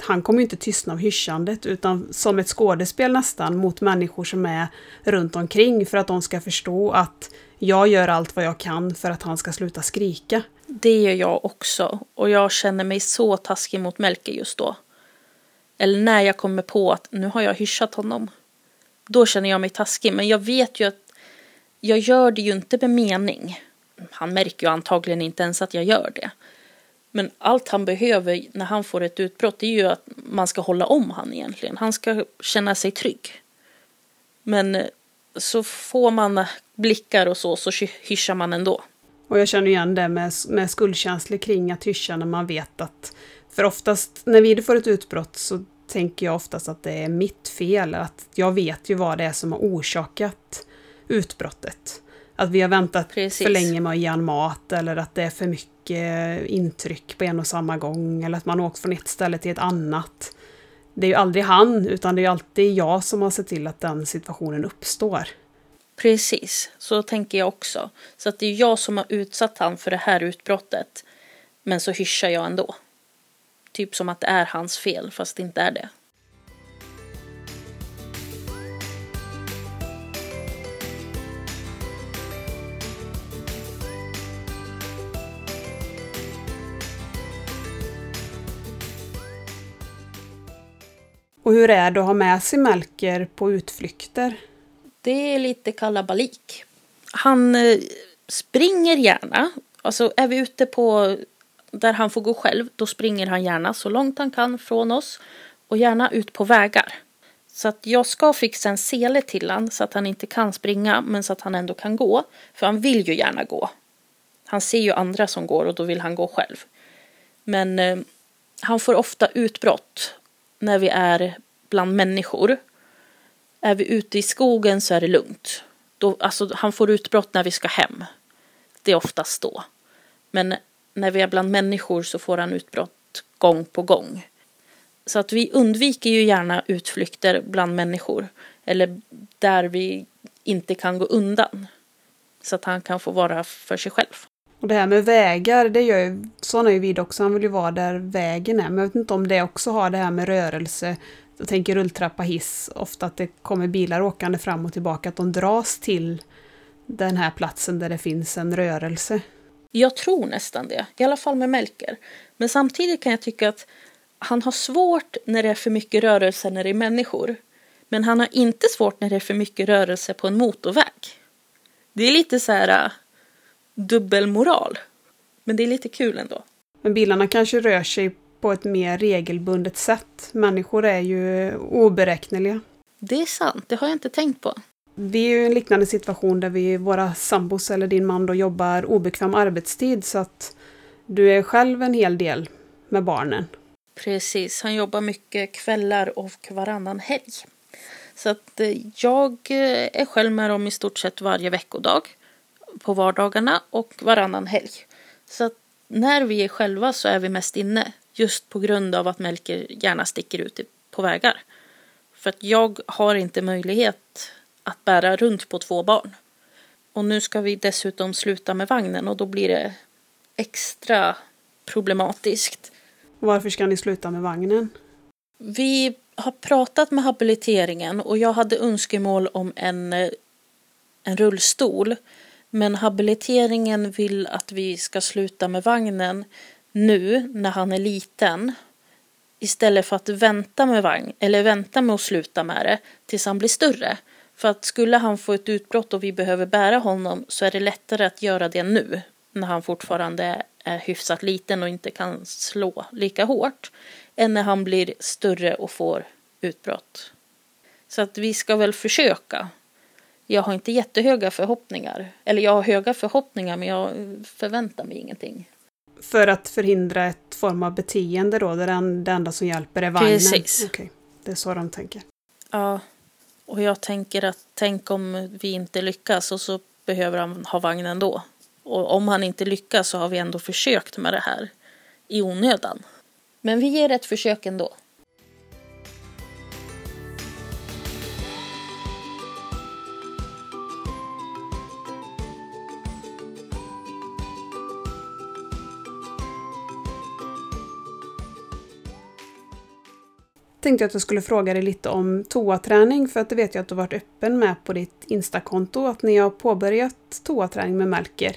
han kommer ju inte tystna av hyschandet utan som ett skådespel nästan mot människor som är runt omkring för att de ska förstå att jag gör allt vad jag kan för att han ska sluta skrika. Det gör jag också och jag känner mig så taskig mot Melker just då. Eller när jag kommer på att nu har jag hyschat honom. Då känner jag mig taskig men jag vet ju att jag gör det ju inte med mening. Han märker ju antagligen inte ens att jag gör det. Men allt han behöver när han får ett utbrott är ju att man ska hålla om han egentligen. Han ska känna sig trygg. Men så får man blickar och så, så hyschar man ändå. Och jag känner igen det med, med skuldkänslor kring att hyscha när man vet att... För oftast när vi får ett utbrott så tänker jag oftast att det är mitt fel. Att jag vet ju vad det är som har orsakat utbrottet. Att vi har väntat Precis. för länge med att ge mat eller att det är för mycket intryck på en och samma gång. Eller att man åkt från ett ställe till ett annat. Det är ju aldrig han, utan det är alltid jag som har sett till att den situationen uppstår. Precis, så tänker jag också. Så att det är jag som har utsatt han för det här utbrottet. Men så hyschar jag ändå. Typ som att det är hans fel, fast det inte är det. Och hur är det att ha med sig Melker på utflykter? Det är lite kalabalik. Han eh, springer gärna. Alltså är vi ute på där han får gå själv, då springer han gärna så långt han kan från oss och gärna ut på vägar. Så att jag ska fixa en sele till han så att han inte kan springa men så att han ändå kan gå. För han vill ju gärna gå. Han ser ju andra som går och då vill han gå själv. Men eh, han får ofta utbrott när vi är bland människor. Är vi ute i skogen så är det lugnt. Då, alltså, han får utbrott när vi ska hem. Det är oftast då. Men när vi är bland människor så får han utbrott gång på gång. Så att vi undviker ju gärna utflykter bland människor. Eller där vi inte kan gå undan. Så att han kan få vara för sig själv. Och det här med vägar, det gör ju, sådana är ju vid också, han vill ju vara där vägen är. Men jag vet inte om det också har det här med rörelse. Jag tänker rulltrappa, hiss, ofta att det kommer bilar åkande fram och tillbaka, att de dras till den här platsen där det finns en rörelse. Jag tror nästan det, i alla fall med Melker. Men samtidigt kan jag tycka att han har svårt när det är för mycket rörelse när det är människor. Men han har inte svårt när det är för mycket rörelse på en motorväg. Det är lite så här dubbelmoral. Men det är lite kul ändå. Men bilarna kanske rör sig på ett mer regelbundet sätt. Människor är ju oberäkneliga. Det är sant, det har jag inte tänkt på. Vi är ju i en liknande situation där vi, våra sambos eller din man då jobbar obekväm arbetstid så att du är själv en hel del med barnen. Precis, han jobbar mycket kvällar och varannan helg. Så att eh, jag eh, är själv med dem i stort sett varje veckodag på vardagarna och varannan helg. Så att när vi är själva så är vi mest inne. Just på grund av att Melker gärna sticker ut på vägar. För att jag har inte möjlighet att bära runt på två barn. Och nu ska vi dessutom sluta med vagnen och då blir det extra problematiskt. Varför ska ni sluta med vagnen? Vi har pratat med habiliteringen och jag hade önskemål om en, en rullstol. Men habiliteringen vill att vi ska sluta med vagnen nu när han är liten. Istället för att vänta med vagn, eller vänta med att sluta med det tills han blir större. För att skulle han få ett utbrott och vi behöver bära honom så är det lättare att göra det nu. När han fortfarande är hyfsat liten och inte kan slå lika hårt. Än när han blir större och får utbrott. Så att vi ska väl försöka jag har inte jättehöga förhoppningar. Eller jag har höga förhoppningar men jag förväntar mig ingenting. För att förhindra ett form av beteende då, där det enda som hjälper är vagnen? Precis. Okay. Det är så de tänker? Ja. Och jag tänker att tänk om vi inte lyckas och så behöver han ha vagnen då. Och om han inte lyckas så har vi ändå försökt med det här i onödan. Men vi ger ett försök ändå. Tänkte jag att jag skulle fråga dig lite om toaträning för att det vet jag att du varit öppen med på ditt Instakonto att ni har påbörjat toaträning med Melker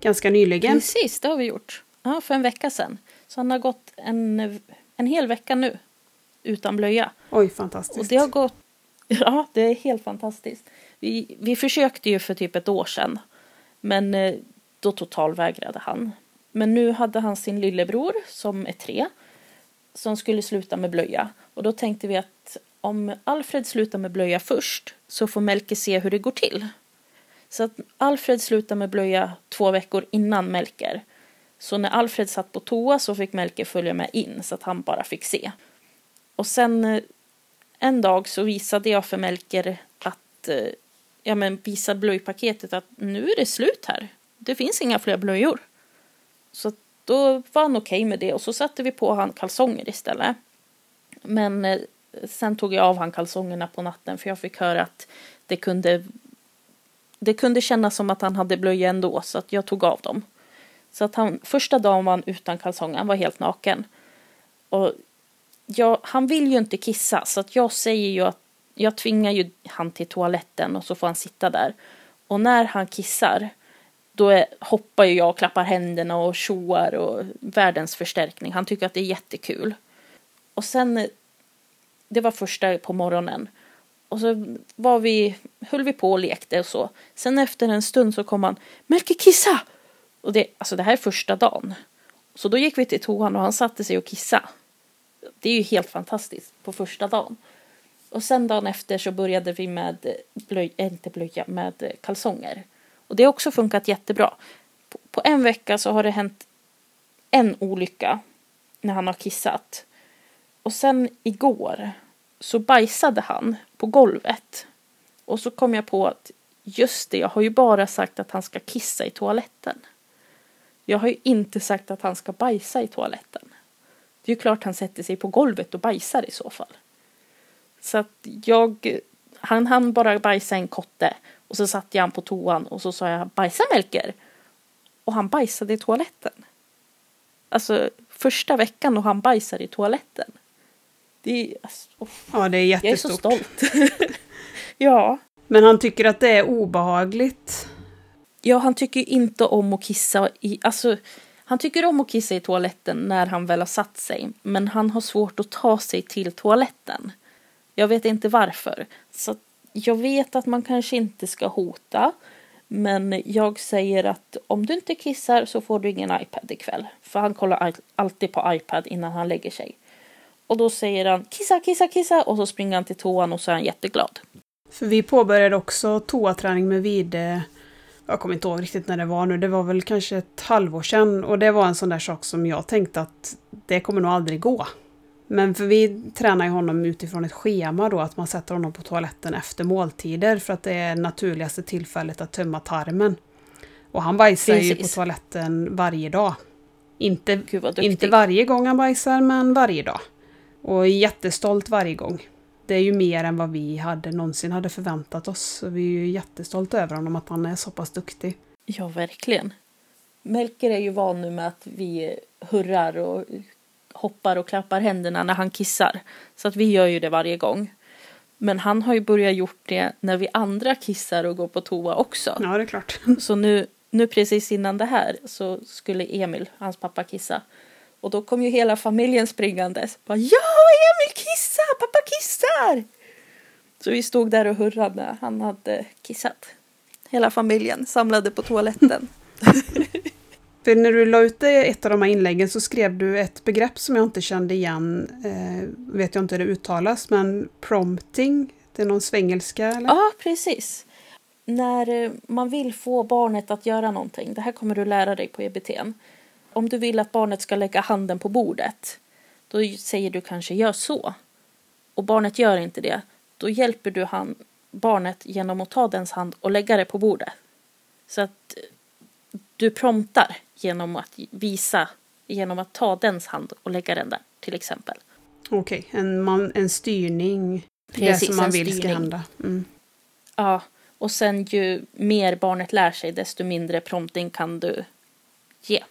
ganska nyligen. Precis, det har vi gjort. Ja, för en vecka sedan. Så han har gått en, en hel vecka nu utan blöja. Oj, fantastiskt. Och det har gått... Ja, det är helt fantastiskt. Vi, vi försökte ju för typ ett år sedan. Men eh, då totalvägrade han. Men nu hade han sin lillebror som är tre. Som skulle sluta med blöja. Och då tänkte vi att om Alfred slutar med blöja först så får Melke se hur det går till. Så att Alfred slutar med blöja två veckor innan Melker. Så när Alfred satt på toa så fick Melker följa med in så att han bara fick se. Och sen eh, en dag så visade jag för Melker att, eh, ja men visade blöjpaketet att nu är det slut här. Det finns inga fler blöjor. Så då var han okej okay med det och så satte vi på han kalsonger istället. Men eh, sen tog jag av han kalsongerna på natten för jag fick höra att det kunde det kunde kännas som att han hade blöja ändå så att jag tog av dem. Så att han, första dagen var han utan kalsonger, han var helt naken. Och jag, han vill ju inte kissa så att jag säger ju att jag tvingar ju han till toaletten och så får han sitta där. Och när han kissar då är, hoppar ju jag och klappar händerna och tjoar och världens förstärkning. Han tycker att det är jättekul. Och sen, det var första på morgonen. Och så var vi, höll vi på och lekte och så. Sen efter en stund så kom han, Melke kissa! Och det, alltså det här är första dagen. Så då gick vi till toan och han satte sig och kissa. Det är ju helt fantastiskt på första dagen. Och sen dagen efter så började vi med blöj, äh, inte blöja, med kalsonger. Och det har också funkat jättebra. På, på en vecka så har det hänt en olycka när han har kissat. Och sen igår så bajsade han på golvet. Och så kom jag på att just det, jag har ju bara sagt att han ska kissa i toaletten. Jag har ju inte sagt att han ska bajsa i toaletten. Det är ju klart han sätter sig på golvet och bajsar i så fall. Så att jag, han hann bara bajsa en kotte och så satt jag han på toan och så sa jag bajsa Melker. Och han bajsade i toaletten. Alltså första veckan och han bajsar i toaletten. Det är, alltså, ja, det är jättestort. Jag är så stolt. ja. Men han tycker att det är obehagligt. Ja, han tycker inte om att kissa i, alltså han tycker om att kissa i toaletten när han väl har satt sig, men han har svårt att ta sig till toaletten. Jag vet inte varför. Så jag vet att man kanske inte ska hota, men jag säger att om du inte kissar så får du ingen iPad ikväll. För han kollar alltid på iPad innan han lägger sig. Och då säger han kissa, kissa, kissa och så springer han till toan och så är han jätteglad. För vi påbörjade också toaträning med Vide, jag kommer inte ihåg riktigt när det var nu, det var väl kanske ett halvår sedan och det var en sån där sak som jag tänkte att det kommer nog aldrig gå. Men för vi tränar ju honom utifrån ett schema då, att man sätter honom på toaletten efter måltider för att det är naturligaste tillfället att tömma tarmen. Och han bajsar Precis. ju på toaletten varje dag. Inte, inte varje gång han bajsar, men varje dag. Och är jättestolt varje gång. Det är ju mer än vad vi hade någonsin hade förväntat oss. Så vi är ju jättestolta över honom, att han är så pass duktig. Ja, verkligen. Melker är ju van nu med att vi hurrar och hoppar och klappar händerna när han kissar. Så att vi gör ju det varje gång. Men han har ju börjat gjort det när vi andra kissar och går på toa också. Ja, det är klart. Så nu, nu precis innan det här så skulle Emil, hans pappa, kissa. Och då kom ju hela familjen springandes. Bara, ja, Emil kissar! Pappa kissar! Så vi stod där och hurrade han hade kissat. Hela familjen samlade på toaletten. För när du la ut ett av de här inläggen så skrev du ett begrepp som jag inte kände igen. Eh, vet jag inte hur det uttalas, men prompting. Det är någon svengelska eller? Ja, precis. När eh, man vill få barnet att göra någonting. Det här kommer du lära dig på EBTn om du vill att barnet ska lägga handen på bordet, då säger du kanske gör så. Och barnet gör inte det, då hjälper du han, barnet genom att ta dens hand och lägga det på bordet. Så att du promptar genom att visa, genom att ta dens hand och lägga den där, till exempel. Okej, okay. en, en styrning. Precis, det som man vill styrning. ska hända. Mm. Ja, och sen ju mer barnet lär sig, desto mindre prompting kan du ge.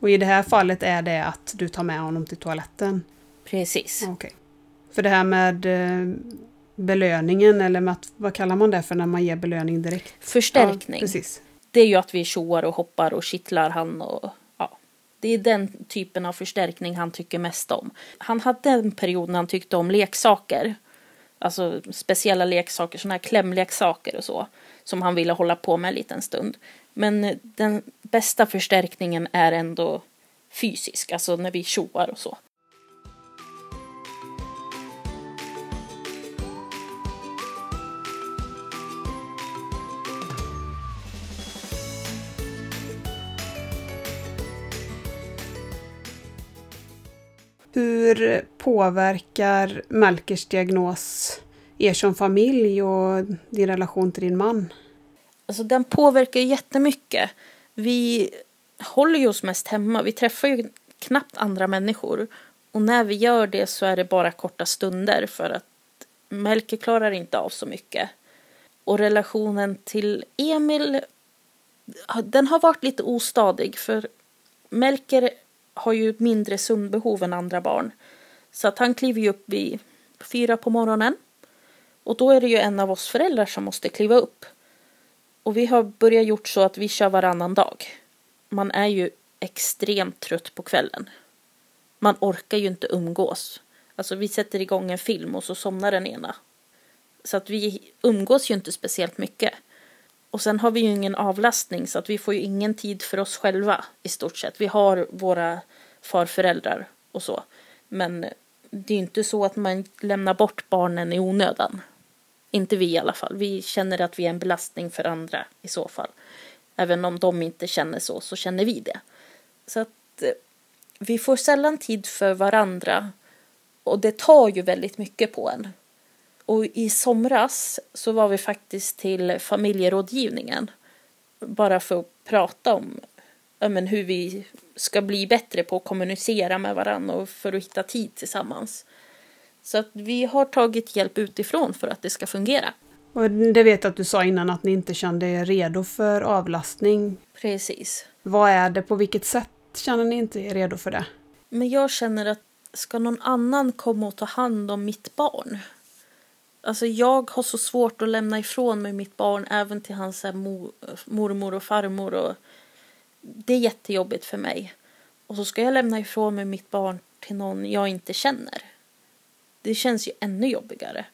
Och i det här fallet är det att du tar med honom till toaletten? Precis. Okay. För det här med eh, belöningen, eller med att, vad kallar man det för när man ger belöning direkt? Förstärkning. Ja, precis. Det är ju att vi tjoar och hoppar och kittlar han och ja. Det är den typen av förstärkning han tycker mest om. Han hade en period när han tyckte om leksaker. Alltså speciella leksaker, sådana här klämleksaker och så. Som han ville hålla på med en liten stund. Men eh, den bästa förstärkningen är ändå fysisk, alltså när vi tjoar och så. Hur påverkar Melkers diagnos er som familj och din relation till din man? Alltså den påverkar jättemycket. Vi håller ju oss mest hemma. Vi träffar ju knappt andra människor. Och när vi gör det så är det bara korta stunder för att Melker klarar inte av så mycket. Och relationen till Emil, den har varit lite ostadig för Melker har ju mindre sömnbehov än andra barn. Så att han kliver ju upp vid fyra på morgonen. Och då är det ju en av oss föräldrar som måste kliva upp. Och vi har börjat gjort så att vi kör varannan dag. Man är ju extremt trött på kvällen. Man orkar ju inte umgås. Alltså vi sätter igång en film och så somnar den ena. Så att vi umgås ju inte speciellt mycket. Och sen har vi ju ingen avlastning så att vi får ju ingen tid för oss själva i stort sett. Vi har våra farföräldrar och så. Men det är ju inte så att man lämnar bort barnen i onödan. Inte vi i alla fall. Vi känner att vi är en belastning för andra i så fall. Även om de inte känner så, så känner vi det. Så att eh, vi får sällan tid för varandra. Och det tar ju väldigt mycket på en. Och i somras så var vi faktiskt till familjerådgivningen. Bara för att prata om ja, men hur vi ska bli bättre på att kommunicera med varandra och för att hitta tid tillsammans. Så att vi har tagit hjälp utifrån för att det ska fungera. Och det vet att du sa innan att ni inte kände er redo för avlastning. Precis. Vad är det, på vilket sätt känner ni inte er redo för det? Men jag känner att ska någon annan komma och ta hand om mitt barn? Alltså jag har så svårt att lämna ifrån mig mitt barn även till hans mor, mormor och farmor. Och det är jättejobbigt för mig. Och så ska jag lämna ifrån mig mitt barn till någon jag inte känner. Det känns ju ännu jobbigare.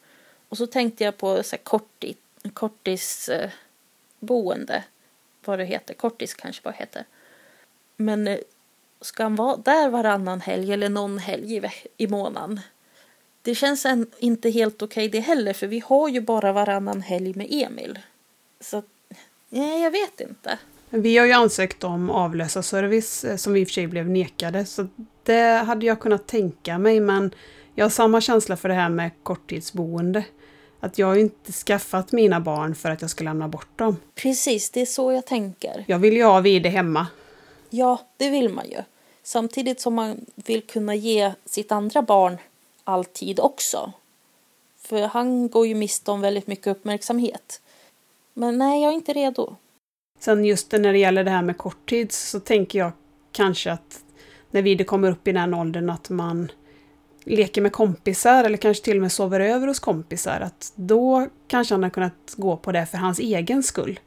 Och så tänkte jag på så här kortis, kortisboende. Eh, vad det heter. Kortis kanske vad heter. Men eh, ska han vara där varannan helg eller någon helg i, i månaden? Det känns en, inte helt okej okay det heller för vi har ju bara varannan helg med Emil. Så nej, jag vet inte. Vi har ju ansökt om avlösarservice eh, som vi i och för sig blev nekade. Så det hade jag kunnat tänka mig men jag har samma känsla för det här med korttidsboende. Att jag inte skaffat mina barn för att jag ska lämna bort dem. Precis, det är så jag tänker. Jag vill ju ha vid det hemma. Ja, det vill man ju. Samtidigt som man vill kunna ge sitt andra barn all tid också. För han går ju miste om väldigt mycket uppmärksamhet. Men nej, jag är inte redo. Sen just när det gäller det här med korttid så tänker jag kanske att när Vide kommer upp i den åldern att man leker med kompisar eller kanske till och med sover över hos kompisar. Att då kanske han har kunnat gå på det för hans egen skull.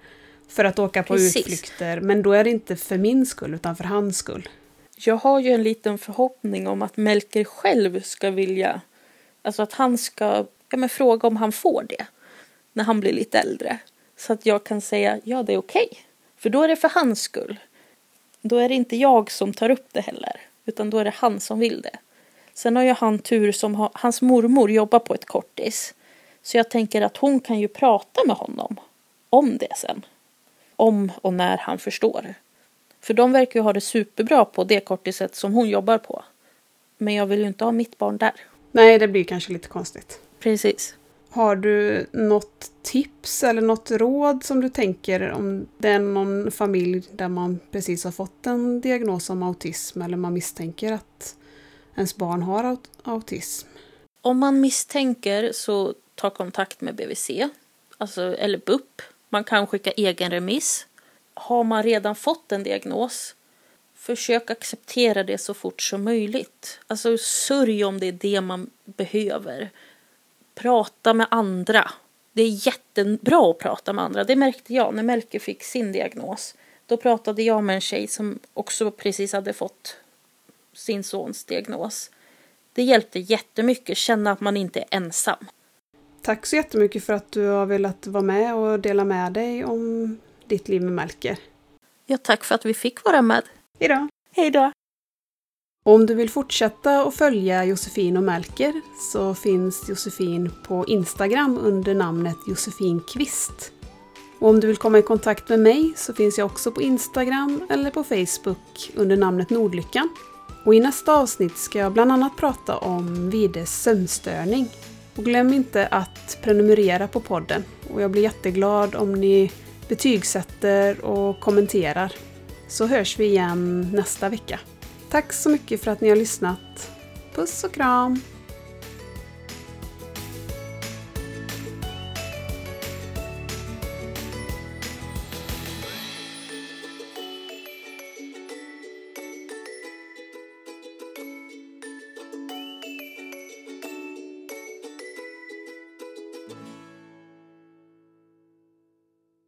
För att åka på Precis. utflykter. Men då är det inte för min skull utan för hans skull. Jag har ju en liten förhoppning om att Melker själv ska vilja, alltså att han ska ja, men fråga om han får det när han blir lite äldre. Så att jag kan säga ja, det är okej. Okay. För då är det för hans skull. Då är det inte jag som tar upp det heller, utan då är det han som vill det. Sen har ju han tur som har, hans mormor jobbar på ett kortis. Så jag tänker att hon kan ju prata med honom om det sen. Om och när han förstår. För de verkar ju ha det superbra på det kortiset som hon jobbar på. Men jag vill ju inte ha mitt barn där. Nej, det blir kanske lite konstigt. Precis. Har du något tips eller något råd som du tänker om det är någon familj där man precis har fått en diagnos om autism eller man misstänker att ens barn har aut autism? Om man misstänker så ta kontakt med BVC alltså, eller BUP. Man kan skicka egen remiss. Har man redan fått en diagnos försök acceptera det så fort som möjligt. Alltså sörj om det är det man behöver. Prata med andra. Det är jättebra att prata med andra. Det märkte jag när Melker fick sin diagnos. Då pratade jag med en tjej som också precis hade fått sin sons diagnos. Det hjälpte jättemycket, känna att man inte är ensam. Tack så jättemycket för att du har velat vara med och dela med dig om ditt liv med Melker. Ja, tack för att vi fick vara med. Hejdå! Hej då! Om du vill fortsätta att följa Josefin och Melker så finns Josefin på Instagram under namnet Josefin Kvist. Och om du vill komma i kontakt med mig så finns jag också på Instagram eller på Facebook under namnet Nordlyckan. Och i nästa avsnitt ska jag bland annat prata om Vides sömnstörning. Och glöm inte att prenumerera på podden. Och jag blir jätteglad om ni betygsätter och kommenterar. Så hörs vi igen nästa vecka. Tack så mycket för att ni har lyssnat. Puss och kram!